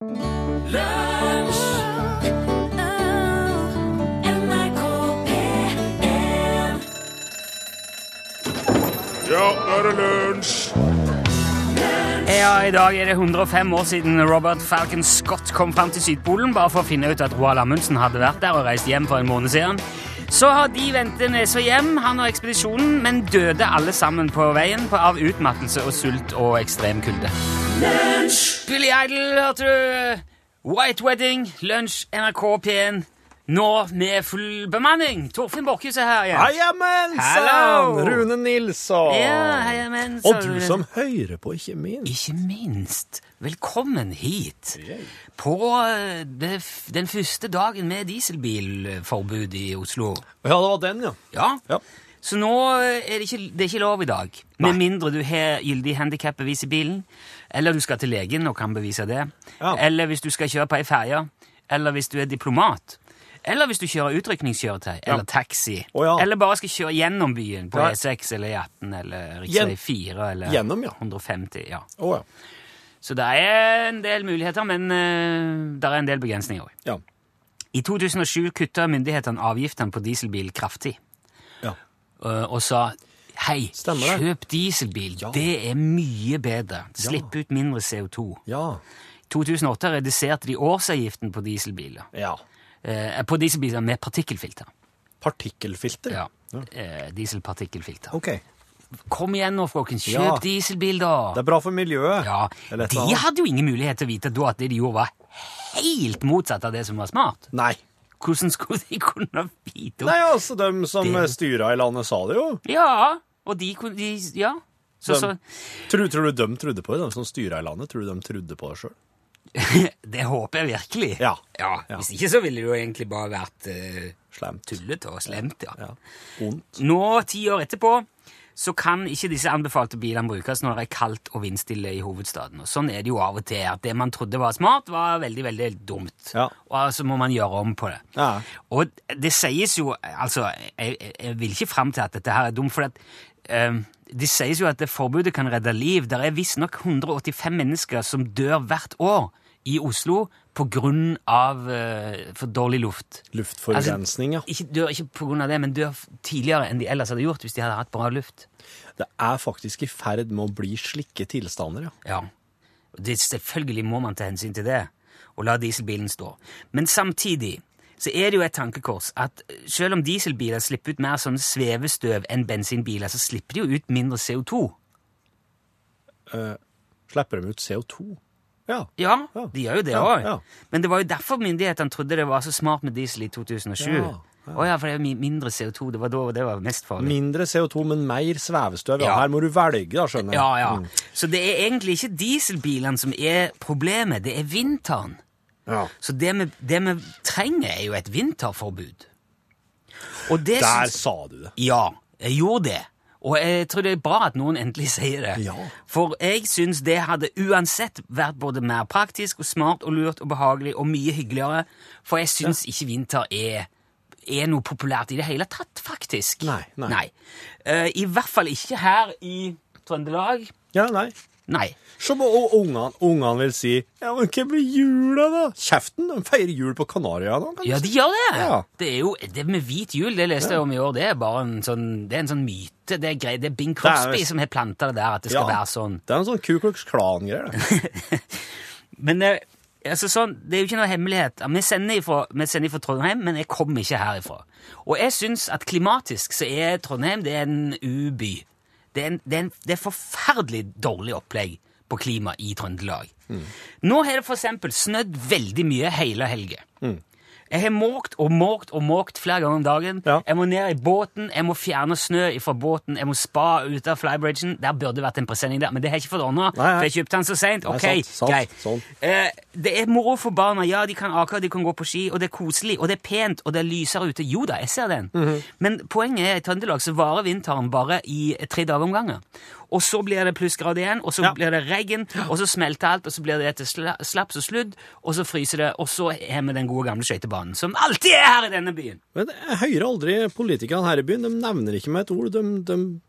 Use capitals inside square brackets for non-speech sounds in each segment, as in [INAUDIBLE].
Ja, nå er det lunsj! Ja, I dag er det 105 år siden Robert Falcon Scott kom fram til Sydpolen bare for å finne ut at Roald Amundsen hadde vært der og reist hjem for en måned siden. Så har de ventet og hjem, han og ekspedisjonen, men døde alle sammen på veien på- av utmattelse og sult og ekstrem kulde. Billy Idol, hørte du? White Wedding, lunsj, NRK P1. Nå med full bemanning. Torfinn Borchhus er her igjen. Heiamenn, Hallo! sann! Rune Nilsson. Ja, hei, men, Og du som hører på, ikke minst. Ikke minst. Velkommen hit. På eh, det, den første dagen med dieselbilforbud i Oslo. Ja, det var den, ja. Ja. Ja. Så nå eh, er det ikke, det er ikke lov i dag. Med mindre du har gyldig handikapbevis i bilen, eller du skal til legen og kan bevise det, Ja. eller hvis du skal kjøre på ei ferje, eller hvis du er diplomat. Eller hvis du kjører utrykningskjøretøy eller taxi. Oh, ja. Eller bare skal kjøre gjennom byen på E6 eller E18 eller rv. 4 eller Gjennom, ja. 150. ja. Oh, ja. Så det er en del muligheter, men uh, det er en del begrensninger òg. Ja. I 2007 kutta myndighetene avgiftene på dieselbil kraftig ja. uh, og sa hei, kjøp dieselbil. Ja. Det er mye bedre. Slipp ut mindre CO2. Ja. I 2008 reduserte de årsavgiften på dieselbiler. ja. Eh, på dieselbiler med partikkelfilter. Partikkelfilter. Ja. Eh, dieselpartikkelfilter. Ok. Kom igjen nå, folkens. Kjøp Ja. dieselbil, da! Det er bra for miljøet. Ja, De hadde jo ingen mulighet til å vite da at det de gjorde, var helt motsatt av det som var smart. Nei. Hvordan skulle de kunne vite Nei, altså, de som Det- styrer i landet sa det jo. Ja, og de de, Ja. Så, så, tror, tror du de trodde på det, de som styrer i landet? Tror du de trodde på det sjøl? [LAUGHS] det håper jeg virkelig. Ja. ja. Hvis ikke så ville det jo egentlig bare vært uh, Slemt. tullete og slemt, ja. Ja. Ondt. Nå, ti år etterpå, så kan ikke disse anbefalte bilene brukes når det er kaldt og vindstille i hovedstaden. Og sånn er det jo av og til, at det man trodde var smart, var veldig, veldig dumt. Ja. Og så må man gjøre om på det. Ja. Og det sies jo Altså, jeg, jeg- jeg vil ikke fram til at dette her er dumt, for at eh, de sies jo at det forbudet kan redde liv. Det er visstnok 185 mennesker som dør hvert år i Oslo av eh, for dårlig luft. Luftforurensning, ja. Ikke, dør ikke av det, men dør tidligere enn de ellers hadde gjort hvis de hadde hatt bra luft. Det er faktisk i ferd med å bli slike tilstander, ja. Ja. Det, selvfølgelig må man ta hensyn til det, og la dieselbilen stå. Men samtidig så er det jo et tankekors at selv om dieselbiler slipper ut mer sånn svevestøv enn bensinbiler, så slipper de jo ut mindre CO2. Slipper de ut CO2? Ja. Ja, Ja. de gjør jo det òg. ja. Men det var jo derfor myndighetene trodde det var så smart med diesel i 2007. Ja, Å ja, for det er jo mindre CO2. Det var da det var mest farlig. Mindre CO2, men mer svevestøv. Ja. Her må du velge, da, skjønner jeg. Ja, ja. Mm. Så det er egentlig ikke dieselbilene som er problemet, det er vinteren. Ja. Så det vi, det vi trenger, er jo et vinterforbud. Der syns- sa du det. Ja, jeg gjorde det. Og jeg tror det er bra at noen endelig sier det. Ja. For jeg syns det hadde uansett vært både mer praktisk og smart og lurt og behagelig og mye hyggeligere. For jeg syns ikke vinter er, er noe populært i det hele tatt, faktisk. Nei, nei. Eh, I hvert fall ikke her i Trøndelag. Ja, nei. Nei. Som og ungene, ungene vil si Ja, men hva blir jula, da? Kjeften, de feirer jul på Kanariøyene. kan Ja, de gjør det. Ja. Det er jo, det med hvit jul, det leste jeg om i år, det er bare en sånn, det er en sånn myte. Det er greit. Det er Bing Crosby som har planta det der, at det skal Ja. være sånn. Det er en sånn Ku Klux Klan-greie. [LAUGHS] Men det, altså sånn, det er jo ikke noe hemmelighet. Vi sender ifra, vi sender ifra Trondheim, men jeg kommer ikke herifra. Og jeg syns at klimatisk så er Trondheim det er en uby. Det er, en, det, er en, det er forferdelig dårlig opplegg på klima i Trøndelag. Nå har det eksempel snødd veldig mye hele helga. Jeg har måkt og måkt og måkt flere ganger om dagen. Ja. Jeg må ned i båten, jeg må fjerne snø fra båten, jeg må spa ut av flybridgen. Der burde vært en presenning der, men det har jeg ikke fått ordna. Nei, nei. For jeg kjøpte den så seint. Nei, Ok, sant, sant, sånn. Eh, det er moro for barna. Ja, de kan ake, de kan gå på ski, og det er koselig, og det er pent, og det er lysere ute. Jo da, jeg ser den. Mhm. Men poenget er i Trøndelag så varer vinteren bare i tre dager om gangen. Og så blir det plussgrad igjen, og så Ja. blir det regn, og så smelter alt, og så blir det til slaps og sludd, og så fryser det, og så har vi den gode gamle skøytebanen, som alltid er her i denne byen. Men jeg hører aldri politikerne her i byen. De nevner ikke med et ord. De, de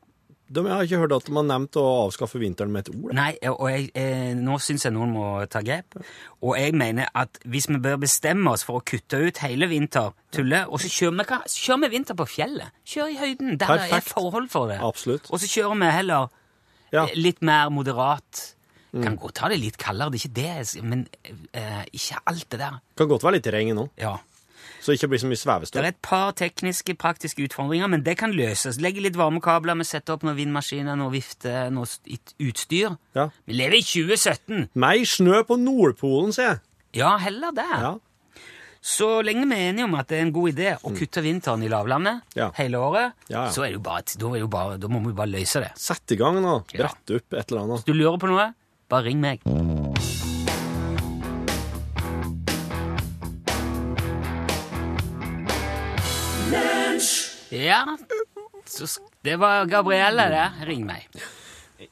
De, jeg har ikke hørt at de har nevnt å avskaffe vinteren med et ord. Nei, og jeg, eh, nå syns jeg noen må ta grep. Og jeg mener at hvis vi bør bestemme oss for å kutte ut hele vintertullet, og så kjører vi, kjører vi vinter på fjellet. Kjør i høyden, der det er Perfekt. forhold for det. Absolutt. Og så kjører vi heller Ja. litt mer moderat. Kan godt ta det litt kaldere, det er ikke det, men eh, ikke alt det der. Kan godt være litt regn nå, Ja. så det ikke blir så mye Det er et par tekniske, praktiske utfordringer, men det kan løses. Legge litt varmekabler, vi setter opp noen vindmaskiner, noe vifte, noe utstyr. Ja. Vi lever i 2017! Mer snø på Nordpolen, sier jeg. Ja, heller det. Ja. Så lenge vi er enige om at det er en god idé å kutte vinteren i lavlandet Ja. hele året, Ja, ja. så er det jo bare, da, jo bare, da må vi bare løse det. Sett i gang nå. Brett opp et eller annet. Hvis du lurer på noe, bare ring meg. Ja, så det var Gabrielle, det. Ring meg.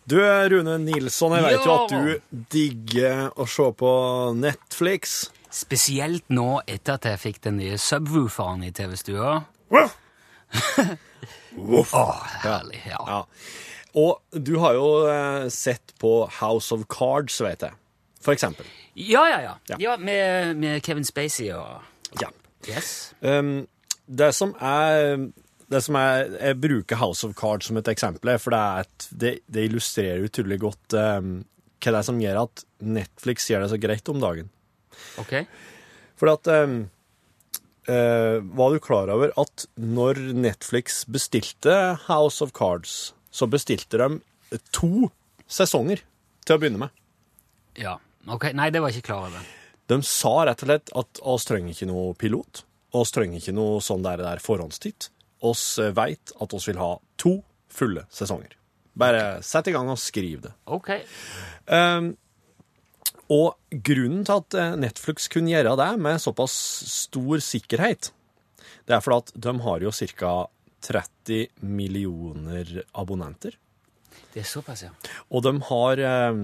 Du, Rune Nilsson, jeg vet jo at du digger å se på Netflix. Spesielt nå etter at jeg fikk den nye subwooferen i TV-stua. Voff. [LAUGHS] Åh, herlig. Ja. Ja. Og du har jo eh, sett på House of Cards, vet jeg. For eksempel. Ja, ja, ja. Ja. ja med, med Kevin Spacey og Ja. Yes. Um, det som er det som er, Jeg bruker House of Cards som et eksempel, for det, et, det, det illustrerer utrolig godt um, hva det er som gjør at Netflix gjør det så greit om dagen. Ok. For at um, uh, Var du klar over at når Netflix bestilte House of Cards, så bestilte de to sesonger til å begynne med? Ja. Ok, Nei, det var jeg ikke klar over. De sa rett og slett at oss trenger ikke noe pilot. Oss trenger ikke noe sånn der, der forhåndstitt. Oss eh, veit at oss vil ha to fulle sesonger. Bare sett i gang og skriv det. Ok. Um, og grunnen til at eh, Netflix kunne gjøre det med såpass stor sikkerhet, det er fordi at de har jo ca. 30 millioner abonnenter. Det er såpass, ja. Og de har, eh,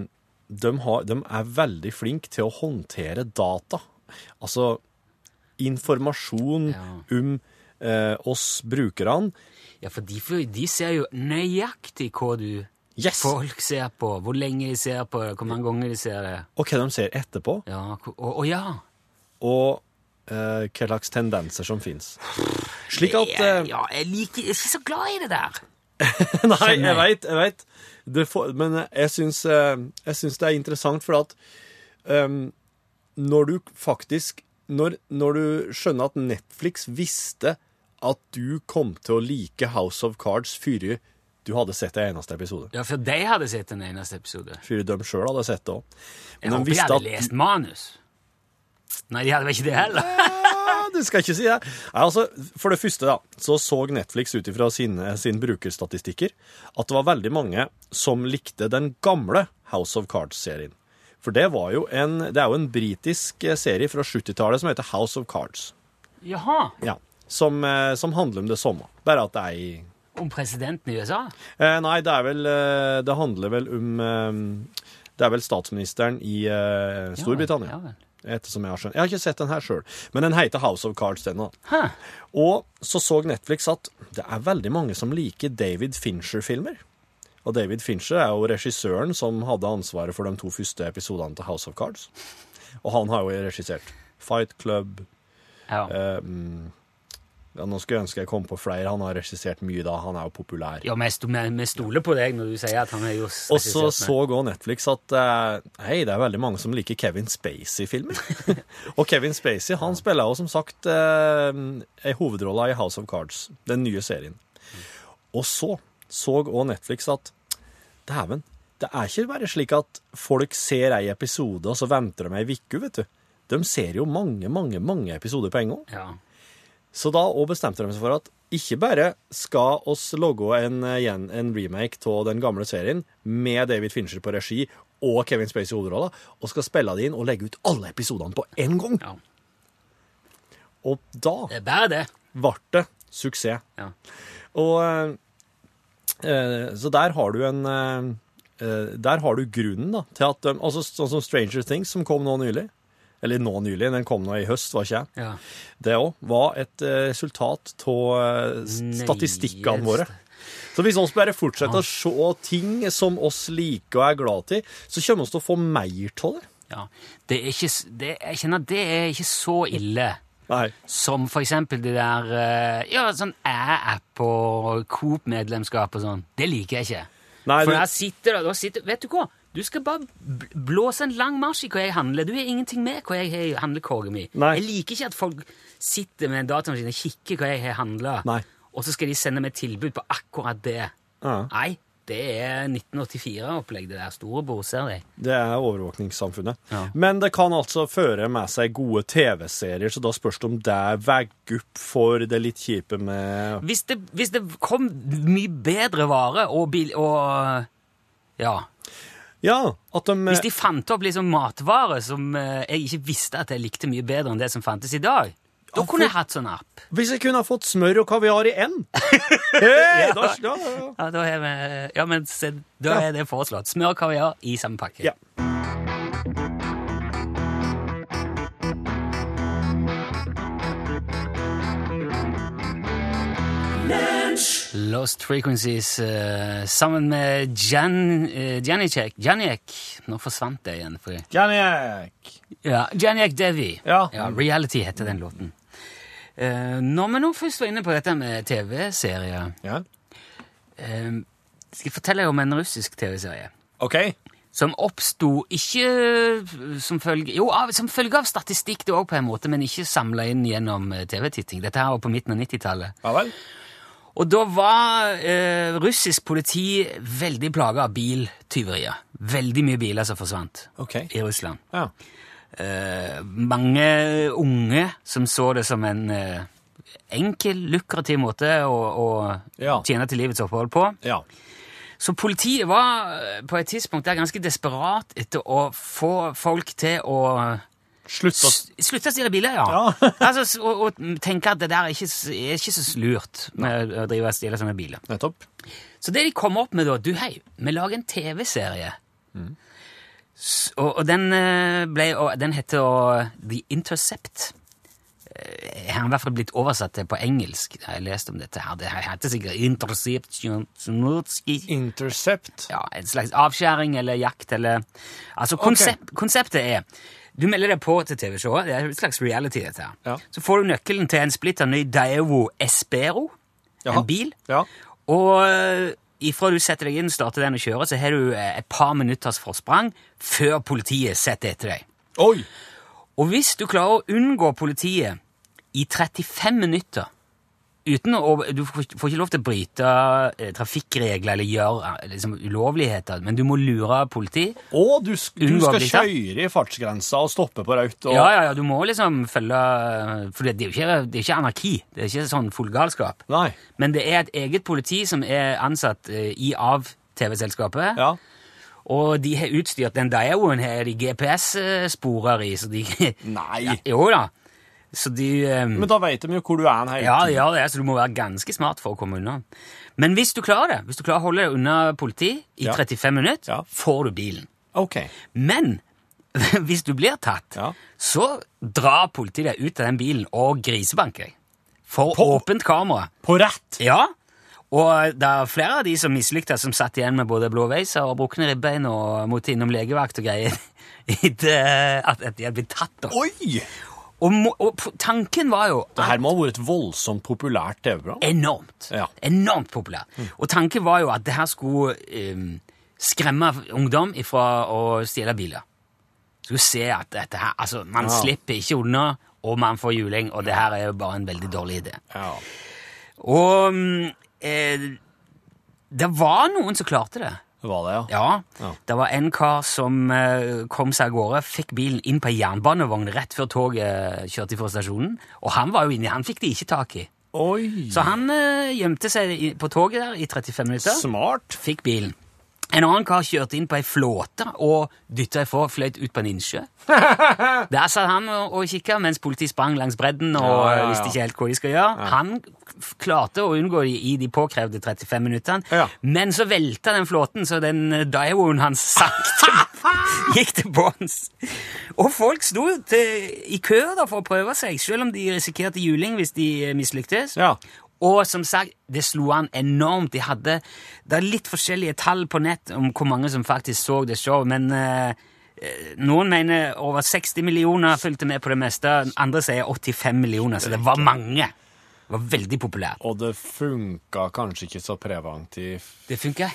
de har De er veldig flinke til å håndtere data. Altså informasjon Ja. om eh, oss brukerne. Ja, for de, de ser jo nøyaktig hva du Yes! folk ser på, hvor lenge de ser på det, hvor mange ganger de ser det. Og hva de ser etterpå, Ja, og, og ja. og eh, hva slags tendenser som fins. Slik at eh, ja, jeg liker jeg er ikke så glad i det der. [LAUGHS] Nei, jeg veit, jeg veit. Men jeg syns, eh, jeg syns det er interessant, for at um, når du faktisk når, når du skjønner at Netflix visste at du kom til å like House of Cards før du hadde sett en eneste episode. Ja, for de hadde sett den eneste episode. For de sjøl hadde sett det òg. Jeg håper de hadde lest manus. Nei, de hadde vel ikke det heller. Ja, du skal ikke si det. Nei, altså, for det første da, så så Netflix ut ifra sine, sine brukerstatistikker at det var veldig mange som likte den gamle House of Cards-serien. For det, var jo en, det er jo en britisk eh, serie fra 70-tallet som heter House of Cards. Jaha. Ja, som, eh, som handler om det samme, bare at det er i Om presidenten i USA? eh, Nei, det er vel eh, Det handler vel om eh, Det er vel statsministeren i eh, Storbritannia. Ja, vel. Ettersom jeg har skjønt. Jeg har ikke sett den her sjøl, men den heter House of Cards, den. da. Hæ. Og så så Netflix at det er veldig mange som liker David Fincher-filmer. Og David Fincher er jo regissøren som hadde ansvaret for de to første episodene til House of Cards. Og han har jo regissert Fight Club Ja. mm, ja, Nå skulle jeg ønske jeg kom på flere. Han har regissert mye da. Han er jo populær. Ja, vi sto- vi vi stoler på deg når du sier at han er jo Og så så òg Netflix at eh, hei, det er veldig mange som liker Kevin Spacey-filmer. [LAUGHS] og Kevin Spacey han spiller jo som sagt uh, ei hovedrolle i House of Cards, den nye serien. Og så så òg Netflix at dæven, det er ikke bare slik at folk ser ei episode, og så venter de ei uke, vet du. De ser jo mange, mange, mange episoder på en gang. Ja. Så da òg bestemte de seg for at ikke bare skal oss logge en, eh, en remake av den gamle serien med David Fincher på regi og Kevin Spacey i hovedrolla, og skal spille det inn og legge ut alle episodene på én gang. ja. Og da Det er bare det. ble det suksess. Ja. Og eh, eh, Så der har du en Der har du grunnen da, til at de, altså Sånn som Stranger Things, som kom nå nylig. Eller nå nylig, den kom nå i høst, var ikke jeg. Ja. Det òg var et eh, resultat av statistikkene Nei, våre. Så hvis vi bare fortsetter å se ting som oss liker og er glad til, så kommer vi til å få mer av det. Ja. Det er ikke, det, jeg kjenner at det er ikke så ille Nei. som for eksempel det der eh, Ja, sånn æ-app og Coop-medlemskap og sånn. Det liker jeg ikke. Nei, For du- der sitter det Vet du hva? Du skal bare blåse en lang marsj i hva jeg handler. Du har ingenting med hva jeg har i handlekorga mi. Nei. Jeg liker ikke at folk sitter med en datamaskin og kikker hva jeg har handla, og så skal de sende meg tilbud på akkurat det. Ja. Nei, det er 1984-opplegg, det der. Storebror, ser de. Det er overvåkningssamfunnet. Ja. Men det kan altså føre med seg gode TV-serier, så da spørs det om det veier opp for det litt kjipe med Hvis det, hvis det kom mye bedre vare og, bil, og Ja. Ja, de Hvis de fant opp liksom matvarer som eh, jeg ikke visste at jeg likte mye bedre enn det som fantes i dag, da Ja, kunne jeg hatt sånn app. Hvis jeg kunne ha fått smør og kaviar i én [LAUGHS] hey, da, da, ja. Ja, da er, vi, ja, men da Ja. er det foreslått. Smør og kaviar i samme pakke. Ja. Lost Frequencies uh, sammen med Jan, uh, Janicek. Janiek. Nå forsvant det igjen. For, Janiek. ja, Janiek Devi. Ja. Reality heter den låten. Uh, når vi nå først var inne på dette med TV-serier Ja. eh, Skal jeg fortelle deg om en russisk TV-serie. OK. Som oppsto ikke som følge Jo, av, som følge av statistikk, det òg, på en måte, men ikke samla inn gjennom eh, TV-titting. Dette her var på midten av 90-tallet. Ja vel. Og da var eh, russisk politi veldig plaga av biltyverier. Veldig mye biler som forsvant okay. i Russland. Ja. Eh, mange unge som så det som en eh, enkel, lukrativ måte å, å Ja. tjene til livets opphold på. ja. Så politiet var eh, på et tidspunkt der ganske desperat etter å få folk til å Slutt å Slutt å stjele biler, ja. Ja. [LAUGHS] altså, og, og tenke at det der er ikke, er ikke så lurt med å drive og stjele sånne biler. Nettopp. Så det de kom opp med da, du hei, vi lager en TV-serie. Mm. Og, og den eh, ble, den heter da The Intercept. Eh, Jeg har i hvert fall blitt oversatt til på engelsk. Jeg har lest om dette her. Det heter sikkert Intercept Intercept. ja, en slags avskjæring eller jakt eller Altså, konsept, konseptet er Du melder deg på til TV-showet. Det er et slags reality, dette her. Ja. Så får du nøkkelen til en splitter ny Daewoo Espero, Jaha. en bil. Ja. Og eh, ifra du setter deg inn, starter den å kjøre, så har du eh, et par minutters forsprang før politiet setter etter deg. Oi! Og hvis du klarer å unngå politiet i 35 minutter uten å Du får ikke lov til å bryte eh, trafikkregler eller gjøre eh, liksom, ulovligheter, men du må lure politi. Og du, sk du skal kjøre i fartsgrensa og stoppe på rødt. Og... Ja, ja, ja, du må liksom følge For det er jo ikke, det er ikke anarki. Det er ikke sånn full galskap. Nei. Men det er et eget politi som er ansatt eh, i av TV-selskapet. Ja. Og de har utstyrt den Daewoen her de GPS-sporer i, så de Nei. Ja, Jo da. Så de um, Men da vet de jo hvor du er hele Ja, tiden. ja, det er, så du må være ganske smart for å komme unna. Men hvis du klarer det, hvis du klarer å holde deg unna politi i Ja. 35 minutter, Ja. får du bilen. OK. Men [LAUGHS] hvis du blir tatt, Ja. så drar politiet deg ut av den bilen og grisebanker deg. For På- åpent kamera. På rett. Ja, og det er flere av de som mislyktes, som satt igjen med både blåveiser og brukne ribbein og måtte innom legevakt og greier [LAUGHS] etter at at de hadde blitt tatt. da. Oi! Og, må- og tanken var jo Det her må ha vært et voldsomt populært TV-program. enormt. Ja. Enormt populær. Og tanken var jo at det her skulle eh, skremme ungdom ifra å stjele biler. Skulle se at dette her, altså, man Ja. slipper ikke unna, og man får juling, og det her er jo bare en veldig dårlig idé. Ja. Og mm, eh, det var noen som klarte det. Det var det, ja. Ja, Ja. Det var en kar som eh, kom seg av gårde, fikk bilen inn på en jernbanevogn rett før toget kjørte fra stasjonen. Og han var jo inni, han fikk de ikke tak i. Oi! Så han eh, gjemte seg i, på toget der i 35 minutter. Smart. Fikk bilen. En annen kar kjørte inn på ei flåte og dytta ifra, fløyt ut på en innsjø. [LAUGHS] Der satt han og, og kikka mens politiet sprang langs bredden og Ja, ja, ja. visste ikke helt hva de skal gjøre. Han klarte å unngå de i de påkrevde 35 minuttene, Ja. men så velta den flåten, så den Daiwoen Daewoen hans sakte [LAUGHS] gikk til bånns. Og folk sto til, i kø da for å prøve seg, selv om de risikerte juling hvis de eh, mislyktes. Ja. Og som sagt, det slo an enormt. De hadde, det er litt forskjellige tall på nett om hvor mange som faktisk så det showet, men eh, eh, noen mener over 60 millioner fulgte med på det meste, andre sier 85 millioner, så det var mange. Det var veldig populært. Og det funka kanskje ikke så preventivt. Det funka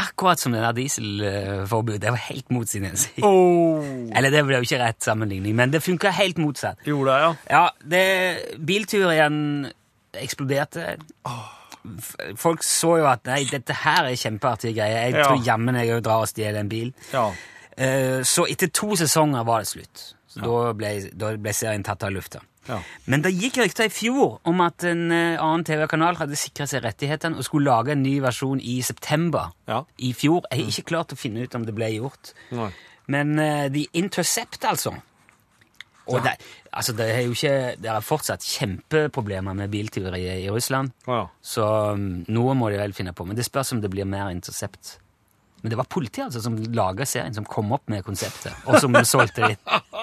akkurat som det der dieselforbudet. Det var helt mot sin hensikt. Oh. Eller det ble jo ikke rett sammenligning, men det funka helt motsatt. Gjorde det, ja. Ja, det, biltur igjen eksploderte. Oh. Folk så jo at nei, dette her er kjempeartige greier. Jeg Ja. tror jammen jeg drar og stjeler en bil. ja. Eh, Så etter to sesonger var det slutt. Så da, ble, da ble serien tatt av lufta. Ja. Men det gikk rykter i fjor om at en eh, annen TV-kanal hadde sikra seg rettighetene og skulle lage en ny versjon i september Ja. i fjor. Jeg har ikke klart å finne ut om det ble gjort. Nei. Men uh, The Intercept, altså. Og det, altså det er jo ikke Det er fortsatt kjempeproblemer med biltyveriet i Russland. Ja. Så um, noe må de vel finne på. Men det spørs om det blir mer Intercept. Men det var politiet altså som laga serien, som kom opp med konseptet, og som solgte det.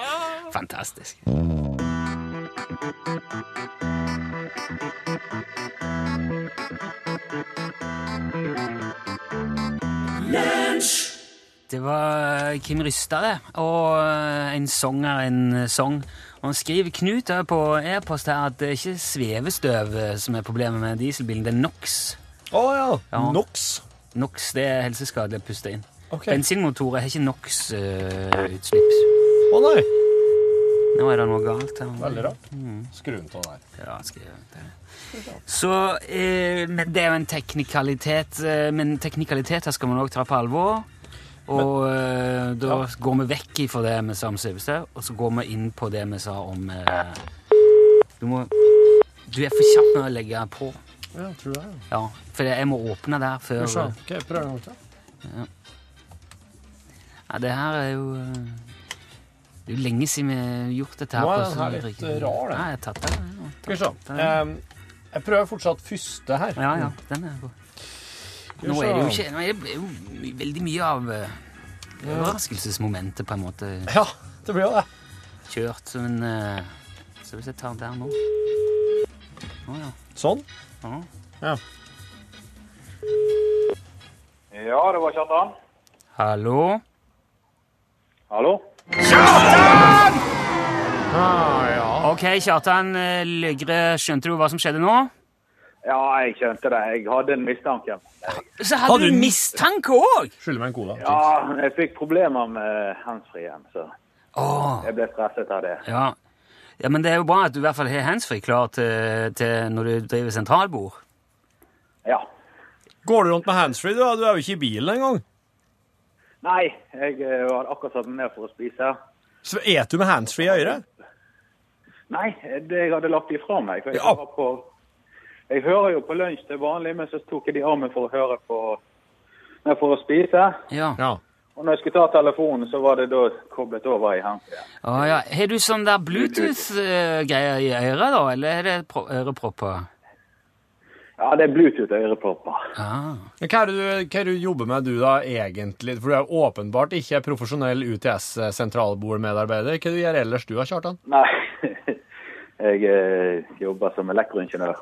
[LAUGHS] Fantastisk. Det var Kim Rystad, det, og en en sanger, en sang. Og han skriver Knut her på e-post her at det er ikke svevestøv eh, som er problemet med dieselbilen, det er NOx. Å ja. Ja. NOx. NOx det er helseskadelig å puste inn. Okay. Bensinmotorer har ikke NOx-utslipp. Å nei. Nå er det noe galt her. Veldig rart. Skru den av der. Ja, jeg gjøre. Så eh, men Det er jo en teknikalitet, eh, men teknikaliteter skal man òg ta på alvor. Og eh, da går vi vekk ifra det vi sa om svevestøv, og så går vi inn på det vi sa om eh, Du må Du er for kjapp med å legge på. Ja, tror det. Ja, For jeg må åpne der før prøv en gang til. Ja, det her er jo eh, Det er jo lenge siden vi har gjort dette her. Nå er på den her litt, eh, rar, den. Ja, jeg har tatt den. Tatt Skal vi se. Em, jeg prøver fortsatt første her. Ja, ja, den er god. Nå er det jo ikke Nå er det jo veldig mye av uh, overraskelsesmomentet på en måte Ja, det blir jo det. kjørt. som en Så hvis jeg tar der nå Å ja. Sånn. ja. Ja. Ja, det var Kjartan. Hallo? Hallo? Ah, ja. OK, Kjartan eh, Løgre, skjønte du hva som skjedde nå? Ja, jeg skjønte det. Jeg hadde en mistanke. Så hadde, Hadde du en mistanke òg! Skylder meg en cola. Ja, jeg fikk problemer med handsfree igjen, så oh. jeg ble stresset av det. ja. ja, men det er jo bra at du i hvert fall har handsfree klar til, til når du driver sentralbord. Ja. Går du rundt med handsfree? Du, du er jo ikke i bilen engang. Nei, jeg var hadde akkurat satt ned for å spise. Så et du med handsfree i øret? Nei, det jeg hadde lagt ifra meg. For jeg, Ja. var på, jeg hører jo på lunsj til vanlig, men så tok jeg de av meg for å høre på nei, for å spise. Ja. Ja. Og når jeg skulle ta telefonen, så var det da koblet over i handsfree. Å, ja. Har du sånn der Bluetooth-greier i øret, da? Eller er det pro- ørepropper? Ja, det er Bluetooth-ørepropper. Ah. Men Hva er, du, hva er du jobber med du da egentlig? For du er åpenbart ikke profesjonell UTS-sentralbordmedarbeider. Hva du gjør ellers du da, Kjartan? Nei, [LAUGHS] jeg eh, jobber som elektroingeniør.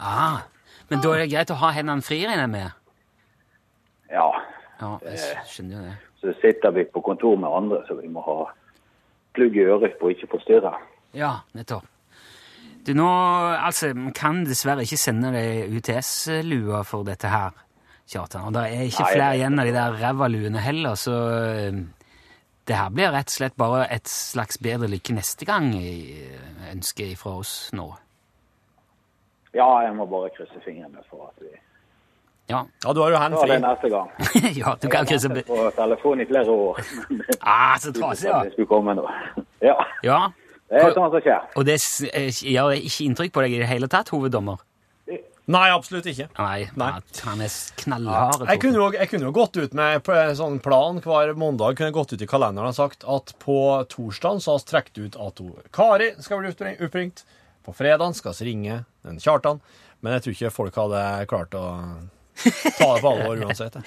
Ah. Men da er det greit å ha hendene fri, regner jeg med? Ja, Ja, jeg skjønner jo det. så sitter vi på kontor med andre, så vi må ha plugg i øret for å ikke forstyrre. Ja, nettopp. Du, nå, altså, man kan dessverre ikke sende deg UTS-lua for dette her, Kjartan. Og det er ikke Nei, flere igjen av de der ræva luene heller, så det her blir rett og slett bare et slags bedre lykke neste gang eh, ønske fra oss nå. Ja, jeg må bare krysse fingrene for at vi Ja, Ja, du har jo tar det er neste gang. [LAUGHS] ja du kan krysse Jeg har vært på telefon i flere år. [LAUGHS] Ah, så trasig, ja. Det skulle komme nå. [LAUGHS] Ja, ja. Det er sånn som skjer. Og det eh, gjør ikke inntrykk på deg i det hele tatt, hoveddommer? Nei, absolutt ikke. Nei, Nei. han er knallhard. Jeg kunne, jo, jeg kunne jo gått ut med en sånn plan hver mandag kunne jeg gått ut i kalenderen og sagt at på torsdagen så har vi trukket ut at Kari skal bli oppringt. På fredagen skal vi ringe den Kjartan. Men jeg tror ikke folk hadde klart å ta det på alvor [LAUGHS] uansett.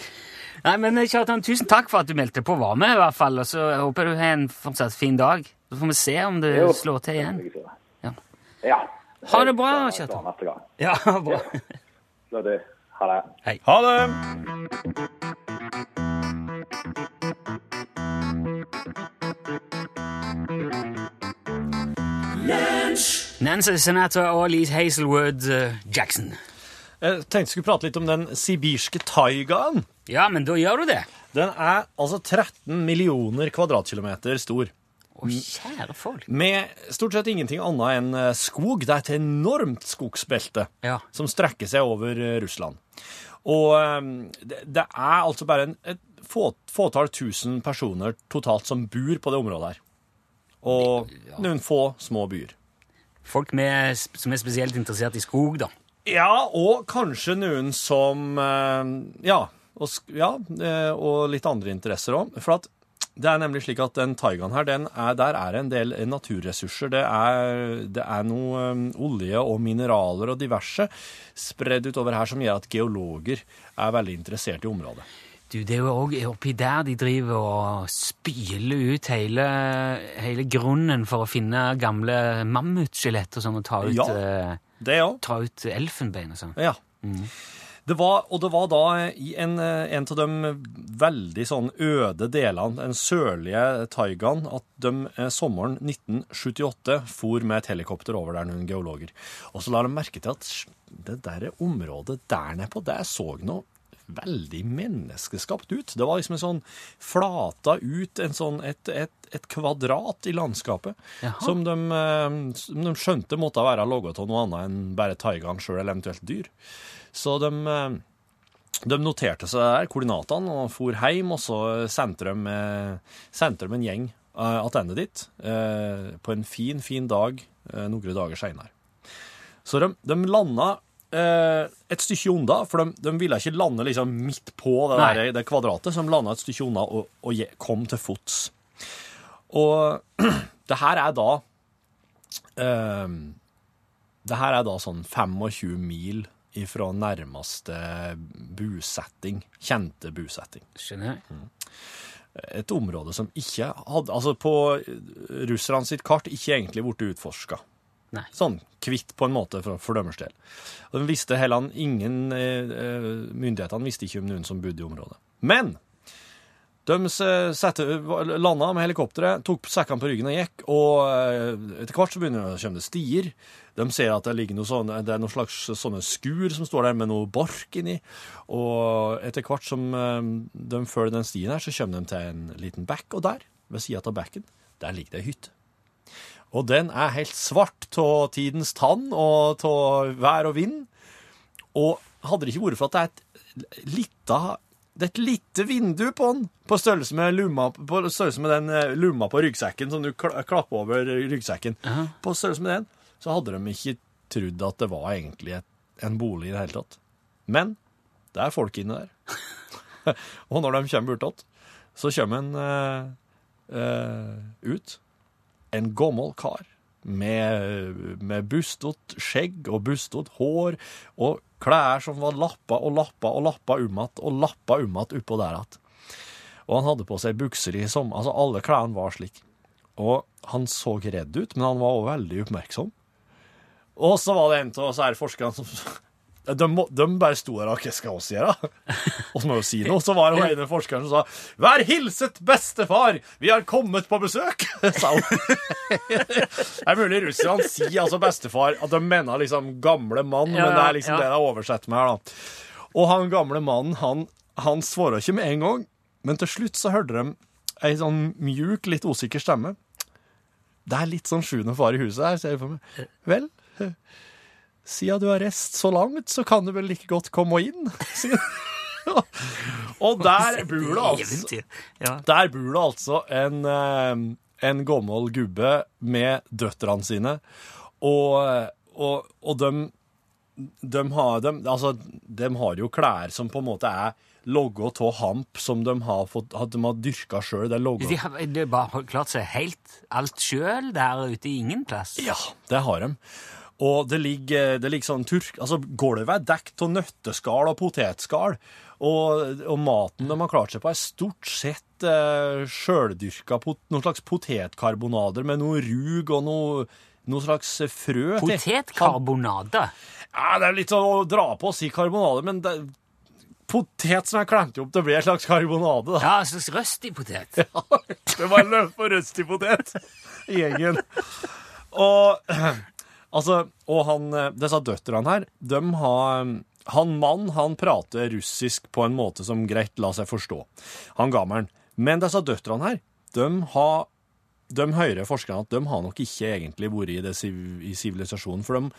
Nei, men eh, Kjartan, tusen takk for at du meldte på og var med, i hvert fall. Og så håper jeg du har en fortsatt fin dag. Så får vi se om det Jo. slår til igjen. Ja. Ja. Ha det bra, Kjartan. Ja, bra. Ja. det, ha det. Ha det! Nancy Sinatra og Lee Hazelwood eh, Jackson. Jeg tenkte jeg skulle prate litt om den sibirske taigaen. Ja, men da gjør du det. Den er altså 13 millioner kvadratkilometer stor. Å, kjære folk. Med stort sett ingenting annet enn eh, skog. Det er et enormt skogsbelte Ja. som strekker seg over eh, Russland. Og eh, det, er altså bare en, et få, fåtall tusen personer totalt som bor på det området her. Og noen få små byer. Folk med, som er spesielt interessert i skog, da. Ja, og kanskje noen som Ja, og, ja, og litt andre interesser òg. For at det er nemlig slik at den taigaen her, den er, der er en del naturressurser. Det er, det er noe eh, olje og mineraler og diverse spredd utover her som gjør at geologer er veldig interessert i området. Du, Det er jo òg oppi der de driver og spyler ut hele, hele grunnen for å finne gamle mammutskjelett og sånn, og ta ut, Ja. eh, ta ut elfenbein og sånn. Ja. Det var, og det var da i en, eh, en av de veldig sånn øde delene, den sørlige taigaen, at de eh, sommeren 1978 for med et helikopter over der, noen geologer. Og så la de merke til at det der området der nede på, det så noe veldig menneskeskapt ut. Det var liksom en sånn flata ut, en sånn, et, et, et kvadrat i landskapet, Jaha. som de, eh, som de skjønte måtte være laget av noe annet enn bare taigaen sjøl, eller eventuelt dyr. Så de, eh, de noterte seg der, koordinatene, og for hjem, og så sendte de, eh, sendte de en gjeng uh, tilbake dit eh, på en fin, fin dag eh, noen dager seinere. Så de, de landa eh, et stykke unna, for de, de ville ikke lande liksom midt på det, der, det kvadratet, så de landa et stykke unna og, og kom til fots. Og [CLEARS THROAT] det her er da eh, Det her er da sånn 25 mil ifra nærmeste bosetting, kjente bosetting Skjønner jeg? et område som ikke hadde Altså på russerne sitt kart ikke egentlig blitt utforska. Nei. Sånn kvitt, på en måte, for, for deres del. Og de visste heller ingen eh, eh, Myndighetene visste ikke om noen som bodde i området. Men de s- sette, landa med helikopteret, tok sekkene på ryggen og gikk, og eh, etter hvert så begynner det å komme stier. De ser at det ligger noe sånn, det er noen slags sånne skur som står der med noe bark inni. Og etter hvert som eh, de følger den stien her, så kommer de til en liten bekk, og der, ved sida av bekken, der ligger det ei hytte. Og den er helt svart av tidens tann og av vær og vind. Og hadde det ikke vært for at det er et lita det er et lite vindu på den, på størrelse med, luma, på størrelse med den lomma på ryggsekken som du klapper over ryggsekken. På størrelse med den, så hadde de ikke trodd at det var egentlig et, en bolig i det hele tatt. Men det er folk inne der. [LAUGHS] og når de kommer bortåt, så kommer en uh, uh, ut en gammel kar med, med bustot skjegg og bustot hår og klær som var lappa og lappa og lappa om igjen og lappa om igjen oppå der igjen. Og han hadde på seg bukser i sommer. Altså, alle klærne var slik. Og han så redd ut, men han var også veldig oppmerksom. Og så var det en av her forskerne som de, de bare sto der og hva skal vi gjøre? Så må jo si noe. Så var det en forsker som sa Vær hilset, bestefar! Vi har kommet på besøk! [LAUGHS] sa hun. [LAUGHS] Det er mulig russerne sier altså bestefar, at de mener liksom gamle mann, Ja, men det er liksom ja. det de har oversett med her, da. Og han gamle mannen, han, han svarer ikke med en gang, men til slutt så hørte de ei sånn mjuk, litt usikker stemme. Det er litt sånn sjuende far i huset her, ser jeg for meg. Vel, siden du har reist så langt, så kan du vel like godt komme inn, [LAUGHS] Og der bor det altså der bor det altså en, eh, en gammel gubbe med døtrene sine, og, og, og de, de, har, de, altså, de har jo klær som på en måte er logget av hamp som de har, fått, de har dyrka sjøl. De har de bare klart seg helt alt sjøl der ute i ingen plass. Ja, det har de. Og det ligger, det ligger sånn turk... Altså, gulvet er dekt av nøtteskall og potetskall. Og, og maten de har klart seg på, er stort sett eh, sjøldyrka pot, noen slags potetkarbonader med noe rug og noe noe slags frø til. Potetkarbonade. Ja, det er litt sånn å dra på å si karbonade, men det, potet som er klemt opp til å bli en slags karbonade, da. Ja, en slags røstig potet. [LAUGHS] Ja, Det var en løp på røstig potet i gjengen. Og [CLEARS THROAT] altså, og han, eh, disse døtrene her, de har Han mann, han prater russisk på en måte som greit lar seg forstå. Han gammelen. Men disse døtrene her, de har de hører forskerne at de har nok ikke egentlig vært i, det, i sivilisasjonen, for de,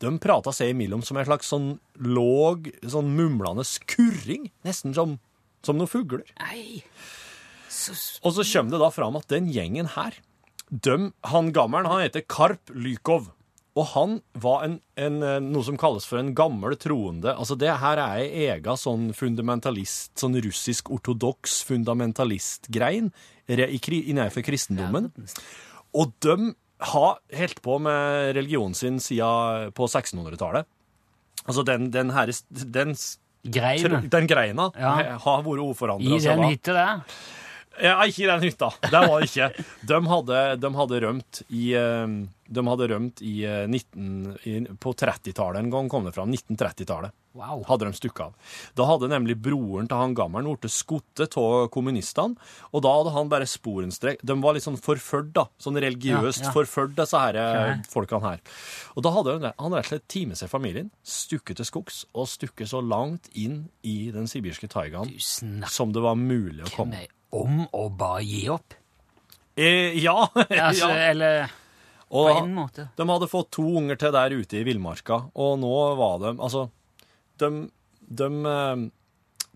de prater seg imellom som en slags sånn låg, sånn mumlende skurring, nesten som, som noen fugler. Nei. Så, Og så kommer det da fram at den gjengen her, de, han gammelen, han heter Karp Lykov. Og han var en, en, eh, noe som kalles for en gammel troende. Altså det her er ei ega sånn fundamentalist, sånn russisk-ortodoks fundamentalistgrein re- i kri- innenfor kristendommen. Og de har holdt på med religionen sin siden på 1600-tallet. Altså den, den her, den, den greina Ja. har vært uforandra. I den hytta der. Ja, ikke i den hytta. Det var det ikke. De hadde, de hadde rømt i eh, De hadde rømt i eh, 19, i, På 30-tallet en gang, kom det fram. 1930-tallet Wow. hadde de stukket av. Da hadde nemlig broren til han gammelen blitt skutt av kommunistene, og da hadde han bare sporenstrek. De var litt sånn forført, da. Sånn religiøst Ja, ja. forført, disse her, eh, folkene her. Og da hadde han han rett og slett med seg familien, stukket til skogs, og stukket så langt inn i den sibirske taigaen som det var mulig å komme. Om å bare gi opp. Eh, ja. [LAUGHS] Altså, ja. Eller på en måte. de hadde fått to unger til der ute i villmarka, og nå var de Altså, de, de, eh,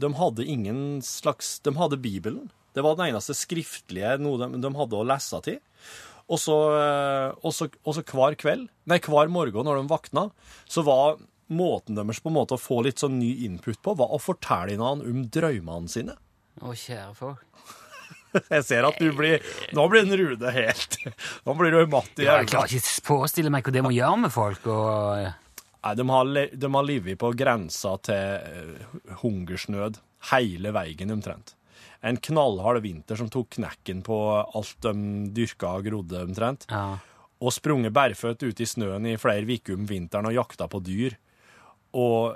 de hadde ingen slags De hadde Bibelen. Det var den eneste skriftlige noe de, de hadde å lese til. Og så, eh, og, så, og så hver kveld, nei, hver morgen når de vakna, så var måten deres på en måte å få litt sånn ny input på, var å fortelle han om drømmene sine. Å, kjære folk. [LAUGHS] Jeg ser at du blir Nå blir den Rude helt Nå blir du matt i øynene. jeg klarer ikke å forestille meg hva det må gjøre med folk. Og, Nei, de har, de har livet på grensa til eh, hungersnød hele veien omtrent. En knallhard vinter som tok knekken på alt de dyrka og grodde omtrent. ja. Og sprunget bærføtt ute i snøen i flere uker om vinteren og jakta på dyr. Og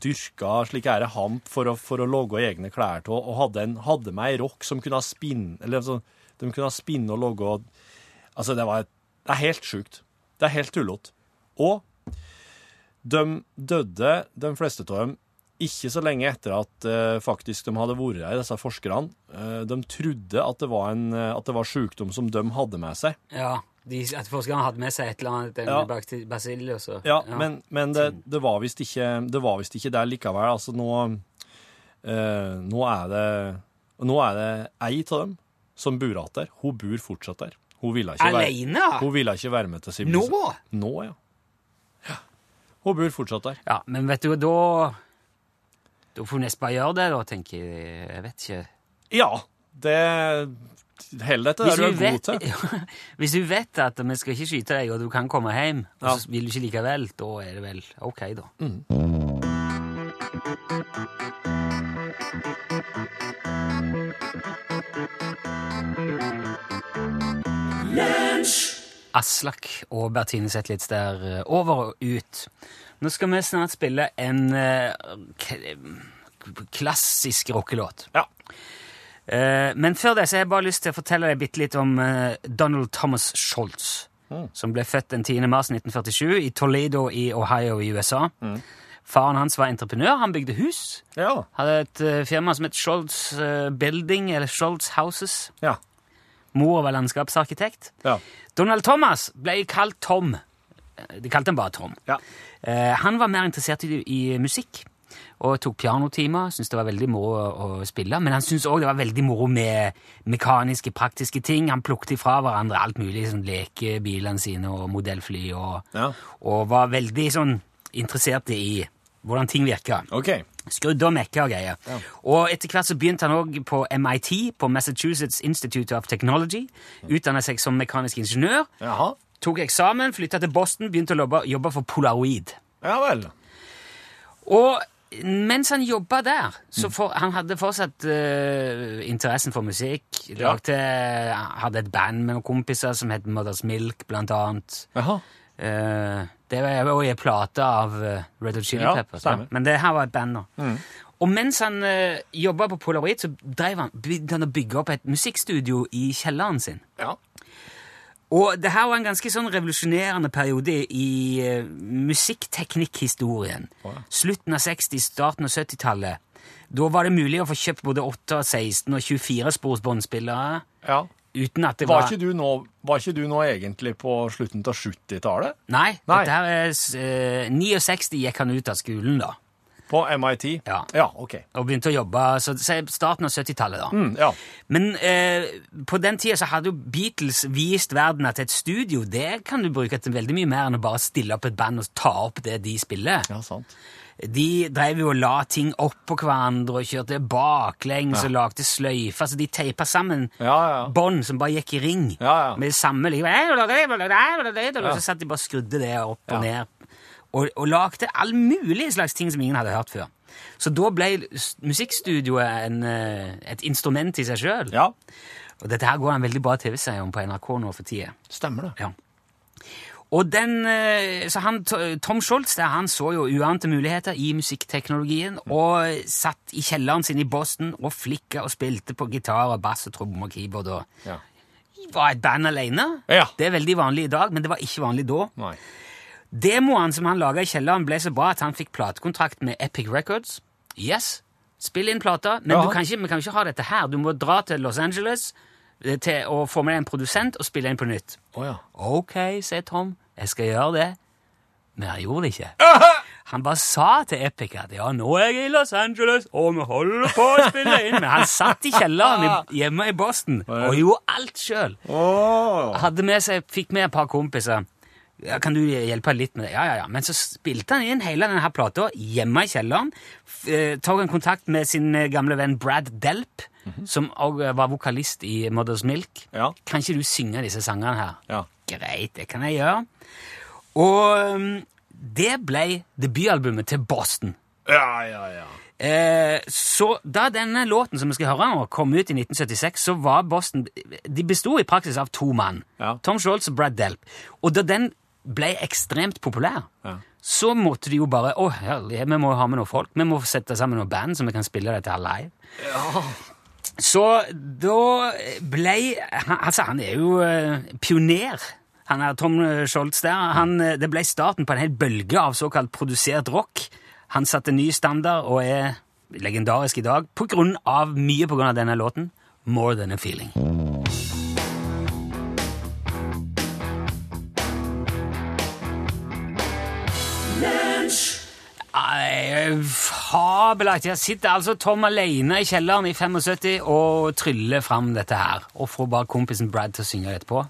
dyrka slik er det hamp for å, for å logge egne klær av, og hadde, en, hadde med ei rokk som kunne spinne Eller altså, de kunne spinne og og Altså, det var et, Det er helt sjukt. Det er helt tullete. Og de døde, de fleste av dem, ikke så lenge etter at uh, faktisk de hadde vært der, disse forskerne. Uh, de trodde at det var en eh, at det var sykdom som de hadde med seg. ja. De, at forskerne hadde med seg et eller annet, en Ja. bakte- bacillus og Ja, men, men det, det var visst ikke det var vist ikke der likevel. Altså nå eh, Nå er det Nå er det ei av dem som bor igjen der. Hun bor fortsatt der. Hun ville ikke, være, hun ville ikke være med til Nå? Nå, ja. ja. Hun bor fortsatt der. Ja, men vet du, da Da får vi nesten bare gjøre det, da, tenker jeg. Jeg vet ikke. Ja, det Hell deg til det du er god til. hvis du vet at vi skal ikke skyte deg, og du kan komme hjem, og Ja. så vil du ikke likevel, da er det vel OK, da. Aslak og Bertine Zetlitz der, eh, over og ut. Nå skal vi snart spille en eh, klassisk rockelåt. Ja. Eh, men før det så har jeg bare lyst til å fortelle deg bitte litt om eh, Donald Thomas Scholz, som ble født den 10. mars 1947 i Toledo i Ohio i USA. Faren hans var entreprenør, han bygde hus. Ja. Hadde et eh, firma som het Scholz Building, eller Scholz Houses. Ja. Mor var landskapsarkitekt. ja. Donald Thomas ble kalt Tom. De kalte han bare Tom. ja. Han var mer interessert i, i musikk og tok pianotimer. Syntes det var veldig moro å, å spille. Men han syntes òg det var veldig moro med mekaniske, praktiske ting. Han plukket ifra hverandre alt mulig, sånn lekebilene sine og modellfly, og, Ja. og var veldig sånn interessert i hvordan ting virka. Okay. Skrudde og mekka og greier. Og etter hvert så begynte han òg på MIT, på Massachusetts Institute of Technology. Utdanna seg som mekanisk ingeniør. Jaha. Tok eksamen, flytta til Boston, begynte å jobbe, jobbe for Polaroid. Ja vel. Og mens han jobba der, så Mm. for, han hadde fortsatt uh, interessen for musikk. Lagde, hadde et band med noen kompiser som het Mother's Milk, blant annet. Jaha. Uh, det var jo ei plate av eh, Red Hot Chili Ja, Peppers. Ja. Men det her var et band, da. Og mens han uh, jobba på Polaroid, så drev han, begynte han å bygge opp et musikkstudio i kjelleren sin. Ja. Og det her var en ganske sånn revolusjonerende periode i uh, musikkteknikkhistorien. Slutten av 60-, starten av 70-tallet. Da var det mulig å få kjøpt både 8, 16 og 24 spors båndspillere ja. uten at det Var, var ikke du nå, var ikke du nå egentlig på slutten av 70-tallet? Nei, Nei. dette her er uh, 69 gikk han ut av skolen, da. På MIT? Ja. Ja, ok. Og begynte å jobbe så starten av 70-tallet, da. Mm, ja. Men eh, på den tida så hadde jo Beatles vist verden at et studio det kan du bruke til veldig mye mer enn å bare stille opp et band og ta opp det de spiller. ja, sant. De drev jo og la ting oppå hverandre og kjørte baklengs og lagde sløyfer. Så de teipa sammen Ja, ja. bånd som bare gikk i ring. Ja, ja. Med det samme liksom. Og så satt de bare og skrudde det opp og Ja. ned. Og, og lagde all mulig slags ting som ingen hadde hørt før. Så da ble musikkstudioet en, eh, et instrument i seg sjøl. Ja, Og dette her går en veldig bra TV-serie om på NRK nå for tida. stemmer det. Ja. Og den, eh, så han, Tom Scholz der, han så jo uante muligheter i musikkteknologien og satt i kjelleren sin i Boston og flikka og spilte på gitar og bass og tromme og keyboard. og Ja. var et band alene. Ja. Det er veldig vanlig i dag, men det var ikke vanlig da. Nei. Demoene som han laga i kjelleren, ble så bra at han fikk platekontrakt med Epic Records. Yes, spill inn plata, men Ja. du kan ikke, vi kan ikke ha dette her. Du må dra til Los Angeles eh, til å få med deg en produsent og spille inn på nytt. Oh, ja. Ok, sier Tom, jeg skal gjøre det. Men han gjorde det ikke. [LAUGHS] Han bare sa til Epic at ja, nå er jeg i Los Angeles, og vi holder på å spille inn. Men han satt i kjelleren [LAUGHS] hjemme i Boston og gjorde alt sjøl. Oh. Hadde med seg, fikk med et par kompiser. Ja, kan du hjelpe litt med det? Ja, ja, ja. Men så spilte han inn hele denne plata hjemme i kjelleren. Eh, Tok en kontakt med sin eh, gamle venn Brad Delp, som også var vokalist i Mother's Milk. Ja. Kan ikke du synge disse sangene her? Ja. Greit, det kan jeg gjøre. Og um, det ble debutalbumet til Boston. Ja, ja, ja. Eh, så da denne låten som vi skal høre nå, kom ut i 1976, så var Boston De besto i praksis av to mann. Ja. Tom Scholz og Brad Delp. Og da den ble ekstremt populær, Ja. så måtte de jo bare Å, herlighet, vi må ha med noen folk. Vi må sette sammen noen band så vi kan spille dette her live. Så da ble han, Altså, han er jo uh, pioner. Han er Tom Scholz der. Han, eh, det ble starten på en hel bølge av såkalt produsert rock. Han satte ny standard og er legendarisk i dag på grunn av, mye på grunn av denne låten. More Than A Feeling. Nei, Fabelaktig. Jeg sitter altså Tom alene i kjelleren i 75 og tryller fram dette her. Og får bare kompisen Brad til å synge etterpå.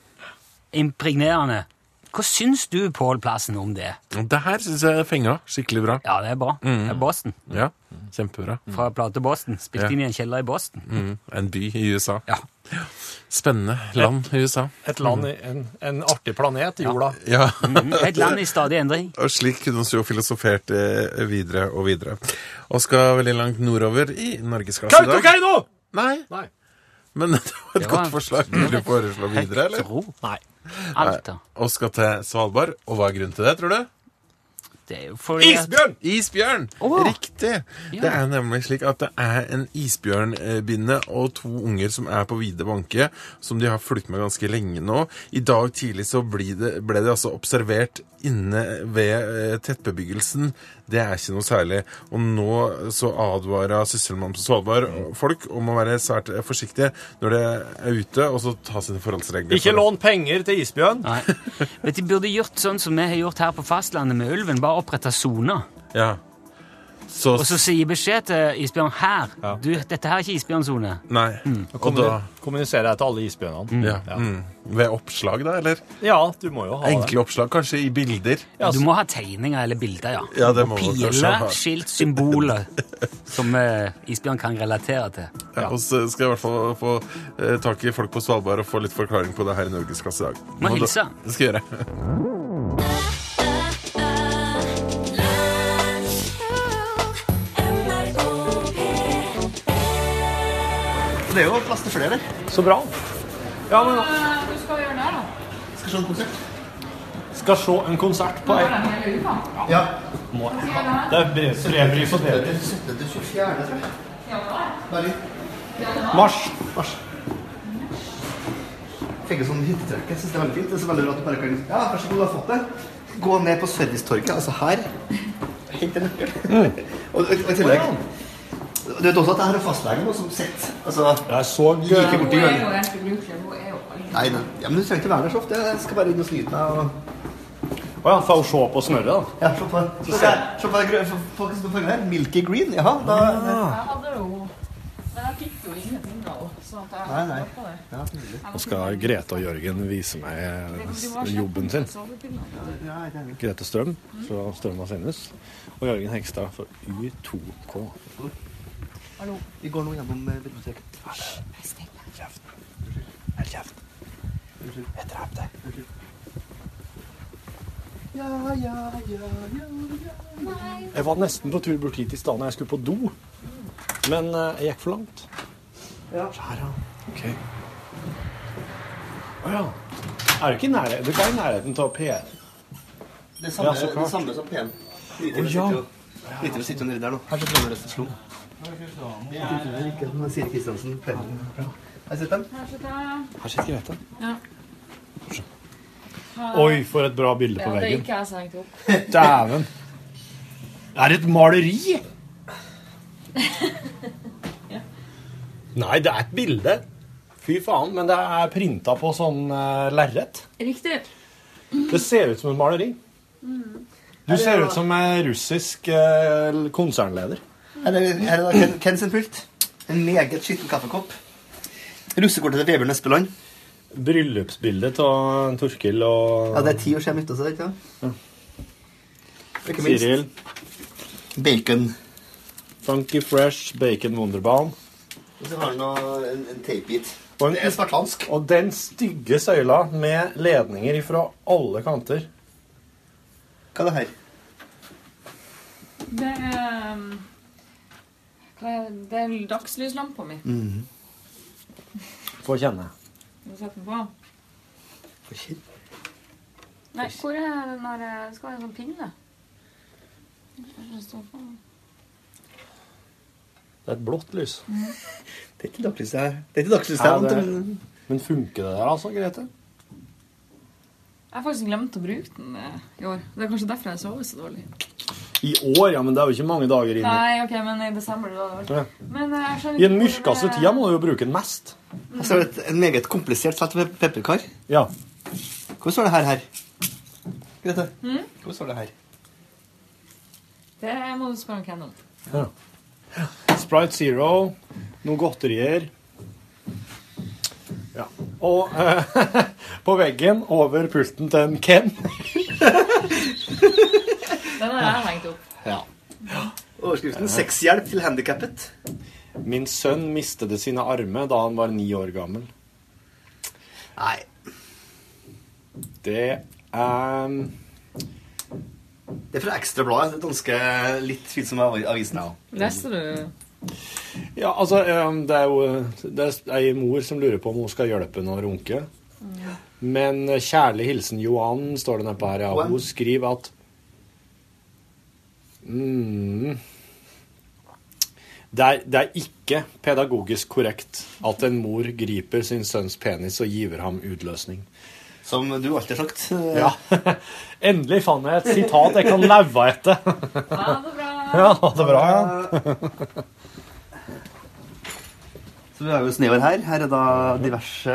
Impregnerende. Hva syns du, Pål Plassen, om det? Det her syns jeg fenga skikkelig bra. Ja, det er bra. Det er Boston. Ja, Kjempebra. Fra plate Boston. Spilt Ja. inn i en kjeller i Boston. Mm. En by i USA. Ja. Spennende land i USA. Et land, i- en, en artig planet, jorda. Ja, Et land i stadig endring. [LAUGHS] og slik kunne vi jo filosofert eh, videre og videre. Og skal veldig langt nordover i norgesklasse i dag. Kautokeino! Nei, Nei. Men [LAUGHS] det var et Det var- godt forslag. Vil du foreslå videre, eller? Tro. Nei. Alta. Og skal til Svalbard. Og hva er grunnen til det, tror du? Det er jo fordi at- Isbjørn! Isbjørn! Åh. Riktig! Det er nemlig slik at det er en isbjørnbinne og to unger som er på vide banke, som de har fulgt med ganske lenge nå. I dag tidlig så ble det, ble det altså observert inne ved eh, tettbebyggelsen. Det er ikke noe særlig. Og nå så advarer Sysselmannen på Svalbard folk om å være svært forsiktige når de er ute, og så ta sine forholdsregler. Ikke lån penger til isbjørn. Nei. Vet du, De burde gjort sånn som vi har gjort her på fastlandet med ulven. Bare oppretta soner. Ja. Så, Og så sier beskjed til isbjørn her. Ja. Du, dette her er ikke isbjørnsone. Nei. Og da Kommuniserer jeg til alle isbjørnene. ja. Mm. Ved oppslag, da, eller? Ja, du må jo ha det. Enkle oppslag, kanskje i bilder. Ja, Du må ha tegninger eller bilder, ja. Ja, det må og piler, skilt, symboler [LAUGHS] som eh, isbjørn kan relatere til. Ja, og så skal jeg i hvert fall få eh, tak i folk på Svalbard og få litt forklaring på det her i Norgesklasse i dag. Må må hilse. Det skal jeg gjøre. [LAUGHS] Det er jo plass til flere der. Så bra. Ja, men Du skal gjøre det, da? Skal se en konsert. skal se en konsert på ei Ja. Må jeg. Det er brev- brevbris og brev. 17. til 24. tror jeg. Mars. Mars. Fikk et sånn hyttetrekk. Jeg synes det er veldig fint. Det er så veldig bra at du bare kan Ja, vær så god, du har fått det. Gå ned på Servicetorget, altså her. Hent en nøkkel. og, og i tillegg Du vet også at jeg har en fastlege nå som sitter altså, Jeg så like borti jo hjørnet. Nei, nei. Ja, men du trenger ikke være der så ofte. Jeg skal bare inn og snyte meg. og... Å ja, for å se på snørret, da. Ja, se på Se det. Se på det på- på som står på her. Milky green. Jaha, da Jeg hadde jo Men jeg fikk jo ingenting da òg, så at jeg Nei, nei. på det. Ja. Nå skal Grete og Jørgen vise meg jobben sin. Ja, enig. Grete Strøm fra Strøm og Sennes. Og Jørgen Hegstad fra Y2K. Vi går nå gjennom eh, biblioteket. Kjeft. Hold kjeft. Jeg drep deg. Ja, ja, ja, ja. Jeg var nesten på tur bort hit i stad når jeg skulle på do. Men eh, jeg gikk for langt. Ja. Her, ja. Ok. Å ja. Er du ikke i nærheten? Du er i nærheten av P1? Det samme, Ja, det samme som P1. Lite Å, oh, ja. sitter vi sitter nedi der nå. Her sitter han resten slo. Ikke noe Siri Kristiansen. P1. Her sitter han. Her sitter jeg. Her sitter Grete. Ja. Oi, for et bra bilde på veggen. Ja, veggen. ikke jeg opp. [LAUGHS] Dæven. Er et maleri? [LAUGHS] Nei, det er et bilde. Fy faen, men det er printa på sånn uh, lerret. Riktig. Det ser ut som et maleri. Du ser ut som en russisk eh, konsernleder. Her er, det er da Ken, Ken sin pult. En meget skitten kaffekopp. Russekortet til Vebjørn Espeland. Bryllupsbildet av Torkil og Ja, det er ti år siden jeg møtte oss, ikke sant? Ikke minst Siril. bacon. Funky Fresh, Bacon Wunderbaum. Og så har han nå en, en tapebit. Det er spartansk. Og den stygge søyla med ledninger fra alle kanter. Hva er det her? Det er um, er det? Er dagslyslampa mi. [LAUGHS] Få kjenne. Må du sette den på? Få kjenne. Nei, hvor er den der Det skal være en sånn pinne. Det er et blått lys. [LAUGHS] Det er ikke dagslys her. Det er ikke dagslys her. det- men- Men funker det der, altså, Grete? Jeg har faktisk glemt å bruke den eh, i år. Det er kanskje derfor jeg sover så dårlig. I år, ja, men det er jo ikke mange dager inn. Nei, ok, men i desember da det Men eh, jeg I den mørkeste det- tida må du jo bruke den mest. Står det et, en meget komplisert sett med pepperkar. Ja. Hvor står det her her? Grete? Mm? Hvor står det her? Det må du spørre hvem om. ja. Sprite Zero, noen godterier. Ja. Og eh, [LAUGHS] på veggen over pulten til en Ken. [LAUGHS] Den har jeg hengt opp. Ja. Overskriften 'Sexhjelp til handikappet'. Min sønn mistet sine armer da han var ni år gammel. Nei. Det er Det er fra Ekstrabladet. Det danske litt tvilsomme av- avisen. Ja. Leser du Ja, altså, eh, det er jo det er ei mor som lurer på om hun skal hjelpe henne å runke. Men eh, kjærlig hilsen Johan, står det nedpå her. Ja. Hun skriver at mm, det, er, det er ikke pedagogisk korrekt at en mor griper sin sønns penis og giver ham utløsning. Som du alltid har sagt. Ja. [LAUGHS] Endelig fant jeg et sitat jeg kan leve etter. Ha det bra. Ja, det er bra, ja. Så vi har jo snever her. Her er da diverse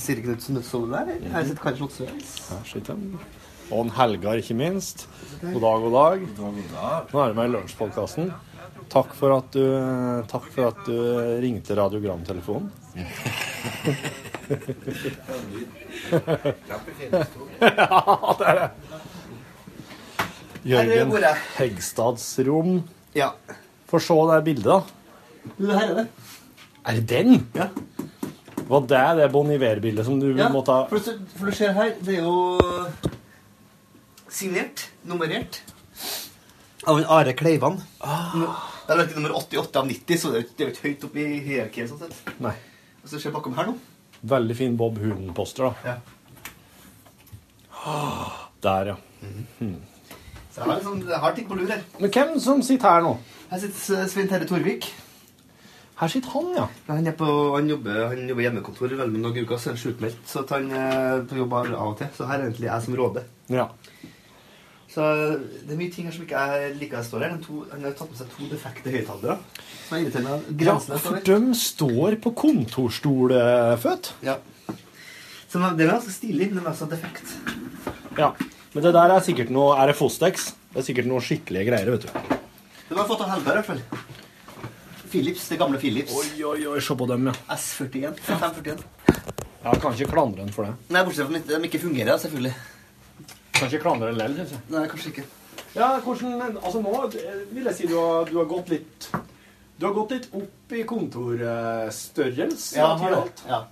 Siri Knutsen Nødtsole der. Her sitter Kari Slottsøys. Og en Helgar, ikke minst. God dag, god dag. Nå er du med i Lunsjpodkasten. Takk for at du Takk for at du ringte radiogramtelefonen. ja, det er det. [LAUGHS] Jørgen. Hegstads rom. Ja. Få se det bildet, da. Du, her er det. Er det den? Ja. Var det det Bon Iver-bildet som du ja. må ta For, for du ser her, det er jo signert, nummerert, av en Are Kleivan. Det er ikke nummer 88 av 90, så det er jo- er ikke høyt oppe i hierarkiet. sånn sett. Nei. Og så ser jeg bakom her nå. Veldig fin Bob Hunden-poster, da. Ja. Der, ja. Så jeg har, liksom, jeg har ting på lur her. Men hvem som sitter her nå? Her sitter Svein Terje Torvik. Her sitter han, ja. Han, er på, han, jobber, han jobber hjemmekontor veldig noen uker, så er han sjukmeldt. Så han er på jobb av og til. Så her er egentlig jeg som råder. ja. Så det er mye ting her som ikke jeg liker står her. To, han har tatt med seg to defekte høyttalere. Er. Ja, for de står på kontorstolføtt. Ja. Så det er ganske stilig, men det er altså defekt. Ja. Men det der er sikkert noe Er det Fostex? Det er sikkert noe skikkelige greier, vet du. Det har fått av Helberg, i hvert fall. Philips, det gamle Philips. Oi, oi, oi, se på dem, ja. S41. 541. Jeg kan ikke klandre den for det. Nei, bortsett fra at de ikke fungerer, selvfølgelig. Kan ikke klandre den lell, syns jeg. Nei, kanskje ikke. Ja, hvordan Altså, nå eh, vil jeg si du har, du har gått litt Du har gått litt opp i kontorstørrelse. Ja, alt. ja.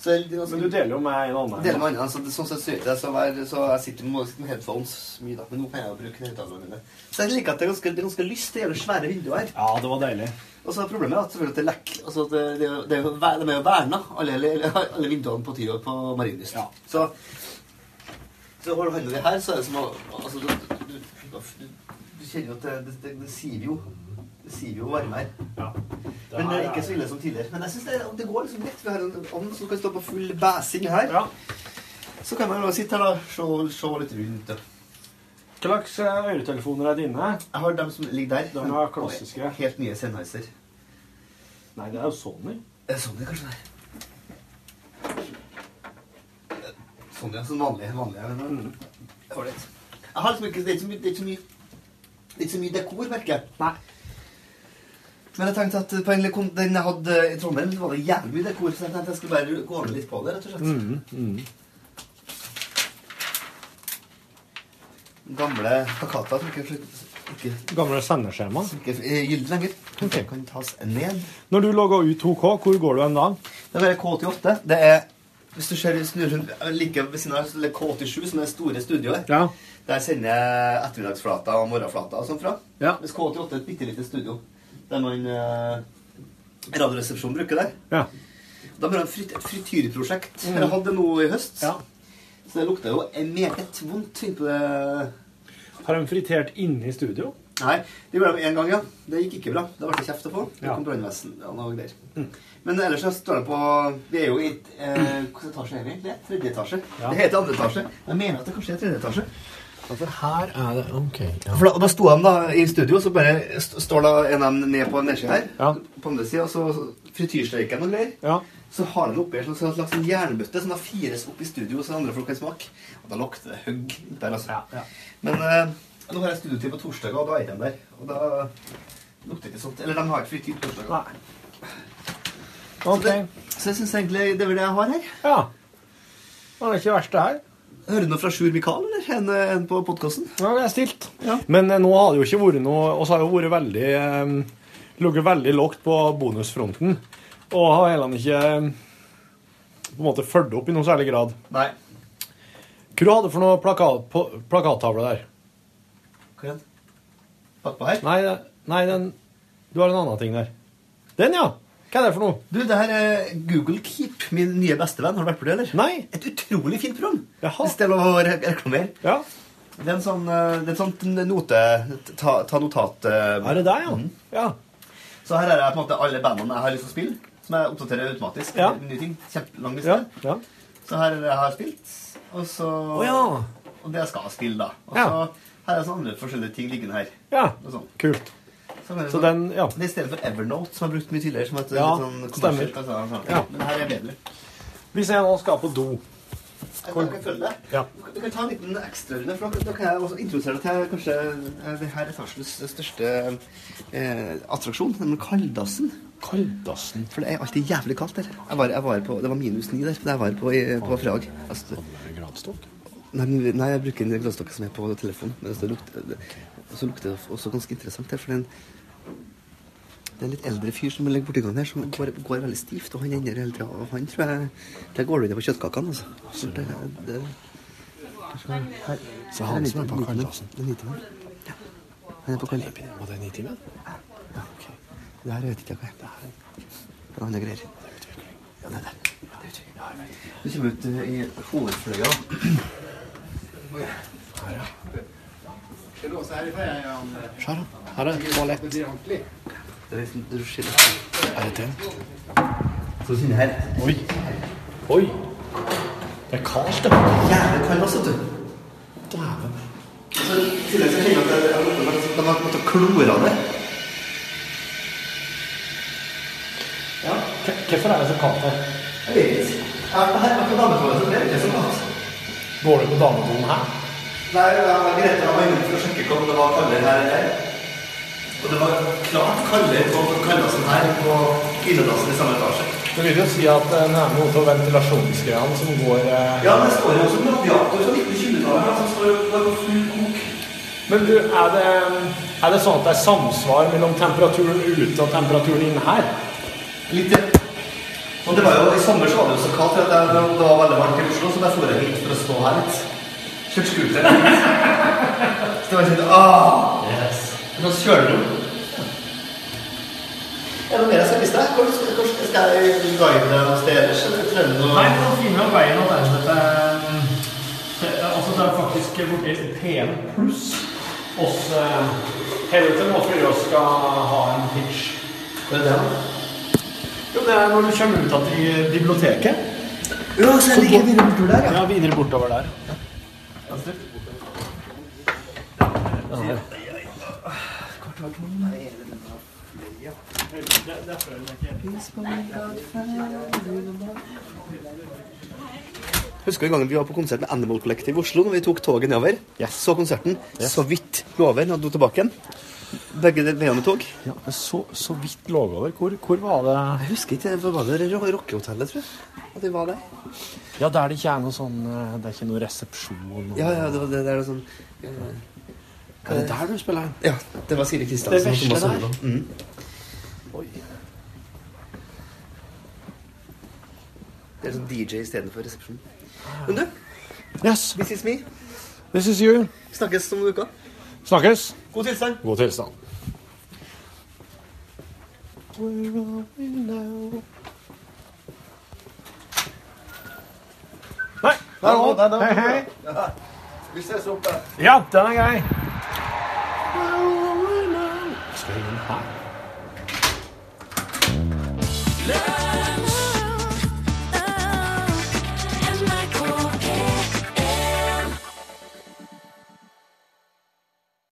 Så, det, altså, Men du deler jo med en annen. deler med annen, altså, det, sånn sett jeg ut det, så, er, så jeg sitter med, med headphones mye da, men nå kan jeg jo bruke headphonesene mine. Så jeg liker at det er ganske, det er ganske lyst, det gjelder svære vinduer her. Ja, det var deilig. Og så er problemet at selvfølgelig at det lekker, altså det, det, det, det er jo, de er jo verna, alle, alle, alle vinduene på på Marienlyst. Ja. Så, så holder hånda di her, så er det som å, altså, du, du, du, du, kjenner jo at det, det, det, det siver jo, det siver jo varme her. Ja. Men det er ikke så ille som tidligere. Men jeg synes det, det går liksom lett. Vi har en ovn som kan stå på full bæsing her. Ja. Så kan man jo sitte her og se, se litt rundt. da. Hva slags eh, øretelefoner er dine? Jeg har dem som ligger der. De er klassiske. Helt nye Sennheiser. Nei, det er jo Sony. Er det sånn det kanskje er? Sånn, ja. Sånn vanlig. vanlig var litt. Jeg har liksom ikke, det er ikke så mye, det er ikke så mye, det er ikke så mye dekor, merker jeg. Nei. Men jeg tenkte at på en, den jeg hadde i Trondheim, så var det jævlig mye dekor, så jeg tenkte jeg skulle bare gå ned litt på det, rett og slett. Mm, Gamle plakater som ikke, ikke, Gamle sendeskjema. ikke er gyldig lenger. Okay. Kan tas ned. Når du logger ut 2K, hvor går du hen da? Det er bare K88. Det er Hvis du ser snur rundt like ved siden av så er det K87, som er det store studioet. Ja. Der sender jeg ettermiddagsflata og morgenflata og sånn fra. Ja. Mens K88 er et bitte lite studio der man eh, Radioresepsjonen bruker det. Ja. Da har et frit, et frityrprosjekt. Jeg hadde det nå i høst. Ja. Så det lukter jo meget vondt innpå det Har de fritert inne i studio? Nei, det gjorde de en gang, ja. Det gikk ikke bra. Det ble det kjeft å få. Det kom brannvesen og noe greier. Men ellers så står det på Vi er jo i eh, Hvilken etasje er vi egentlig? Tredje etasje. Det heter andre etasje. Jeg mener at det kanskje er tredje etasje. For her er det Ok. Ja. For da, da sto de da i studio, så bare st står da en av dem ned på nedsida her. Ja. På andre sida, så frityrsteiken og greier. ja. Så har de oppi en slags, slags jernbøtte som da fires opp i studio, så andre folk kan smake. Og da lukter det hugg der, altså. Ja, ja. Men eh, nå har jeg studietid på torsdag, og da er de der. Og da lukter ikke sånt. Eller de har ikke fritid på torsdag. Nei. Okay. Så, det, så jeg syns egentlig det er det jeg har her. Ja. Det er ikke verst, det her. Hører du noe fra Sjur Mikael, eller? En, en på podkasten? Ja, det er stilt. Ja. Men eh, nå har det jo ikke vært noe så har jo vært veldig um, Ligget veldig lågt på bonusfronten. Og har heller ikke eh, på en måte fulgt opp i noe særlig grad. Nei. Hva du hadde for noe plakat, plakattavle der? Hva er? Bakpå her? Nei, nei, den Du har en annen ting der. Den, ja! Hva er det for noe? Du, det her er Google Keep, min nye bestevenn. Har du vært på det, eller? Nei. Et utrolig fint program. Jaha. Hvis det er lov å reklamere. Ja. Det er en sånn, eh, det er et sånt note... Ta, ta notat... eh, Er det der, ja? Ja. Så her er det på en måte alle bandene jeg har lyst til å spille, som jeg oppdaterer automatisk. Ja. Nye ting. Kjempelang Ja. liste. ja. Så her er det jeg har spilt, og så... oh, ja. Og det jeg skal spille, da. Og Ja. så her er sånne forskjellige ting liggende her. Ja. Sånn. Kult. Så, Så sånn- den Ja. Det er i stedet for Evernote, som jeg har brukt mye tidligere. Som et, Ja, sånn stemmer. Altså, sånn. Ja. Men her er bedre. Hvis jeg nå skal på do Jeg kan, følge deg. Ja. Du, kan- ta en liten ekstrarunde, for da, kan jeg også introdusere deg til kanskje eh, det her etasjens største eh, attraksjon, nemlig Kalddassen. Kalddassen. For det er alltid jævlig kaldt der. Jeg var, jeg var på, det var minus ni der da jeg var på, i, på Frag. Altså? Nei, nei, jeg bruker den glassstokka som er på telefonen. Men så lukter, det, så lukter det også ganske interessant her, for det er en, det er en litt eldre fyr som ligger borti gangen her, som går, går veldig stivt, og han ender eldre. Og han tror jeg Der går du inn på kjøttkakene, altså. Så det, det, her, Så han som er på Nitimen. Kalddassen. Det er Nitimen. Ja. Han er på Kalddassen. Var det Nitimen? Ja, ok. Det her vet ikke jeg hva er. Det er andre greier. Ja, det er der. Ja, det er utvikling. Ja, vet. Du kommer ut eh, i hovedfløya. Se her, da. Her er toalett. Det er liksom, du skiller. Er det den? Så siden her. Oi. Oi. Det er kaldt, det. Jævlig kaldt også, du. Dæven. I tillegg så kjenner jeg at jeg- de har måttet klore det. Ja, Hvorfor er det så kaldt her? jeg vet ikke. Jeg har ikke dametoalettet, så det er ikke så kaldt. Går du på damedoen her? Nei, Grete var inne for å sjekke om det var kaldere her eller der. Og det var klart kaldere på kalddassen her på kvinnedassen i samme etasje. Det vil jo si at det er noe av ventilasjonsgreiene som går eh, Ja, det står jo også en radiator fra 1920-tallet her som står går på full kok. Men du, er det, er det sånn at det er samsvar mellom temperaturen ute og temperaturen inne her? Litt Og det var jo, I sommer så var det jo så kaldt at jeg, det var veldig varmt i Oslo, så jeg dro jeg hit for å stå her litt. Kjørt scooter. Så det var sånn ah, yes. Nå kjører du. Er det noe mer jeg skal vise deg? Hvor skal, hvor skal skal jeg guide deg noe sted ellers? Eller trene noe? Nei, nå finner jeg veien tilbake til til- Altså, det er faktisk borti PM pluss oss Helvete nå før vi skal ha en pitch. Hva er det da? Jo, det er når du kommer ut av i biblioteket. Ja, så jeg ligger videre bortover der, ja. Ja, videre bortover der. Husker du gangen vi var på konsert med Animal Collective i Oslo, når vi tok toget nedover? Så konserten. Så vidt lover når du dro tilbake igjen. Begge veiene tog. Ja, så, så vidt lå over. Hvor, hvor var det Jeg husker ikke, det var det ro- rockehotellet, tror jeg. At vi var der. Ja, der det ikke er noe sånn eh, Det er ikke noe resepsjon Ja, ja, det det, det der sånn ja, Er det der du spiller? Ja, det var Siri Kristiansen. Det var. Mhm. Oi. Det er sånn DJ istedenfor resepsjon. Men du, Yes, this is me. this is you. Snakkes om uka. Snakkes. God tilstand. God tilstand. Nei, der òg. Hei, hei. Vi ses oppe. Ja, den er grei. Skal jeg inn her?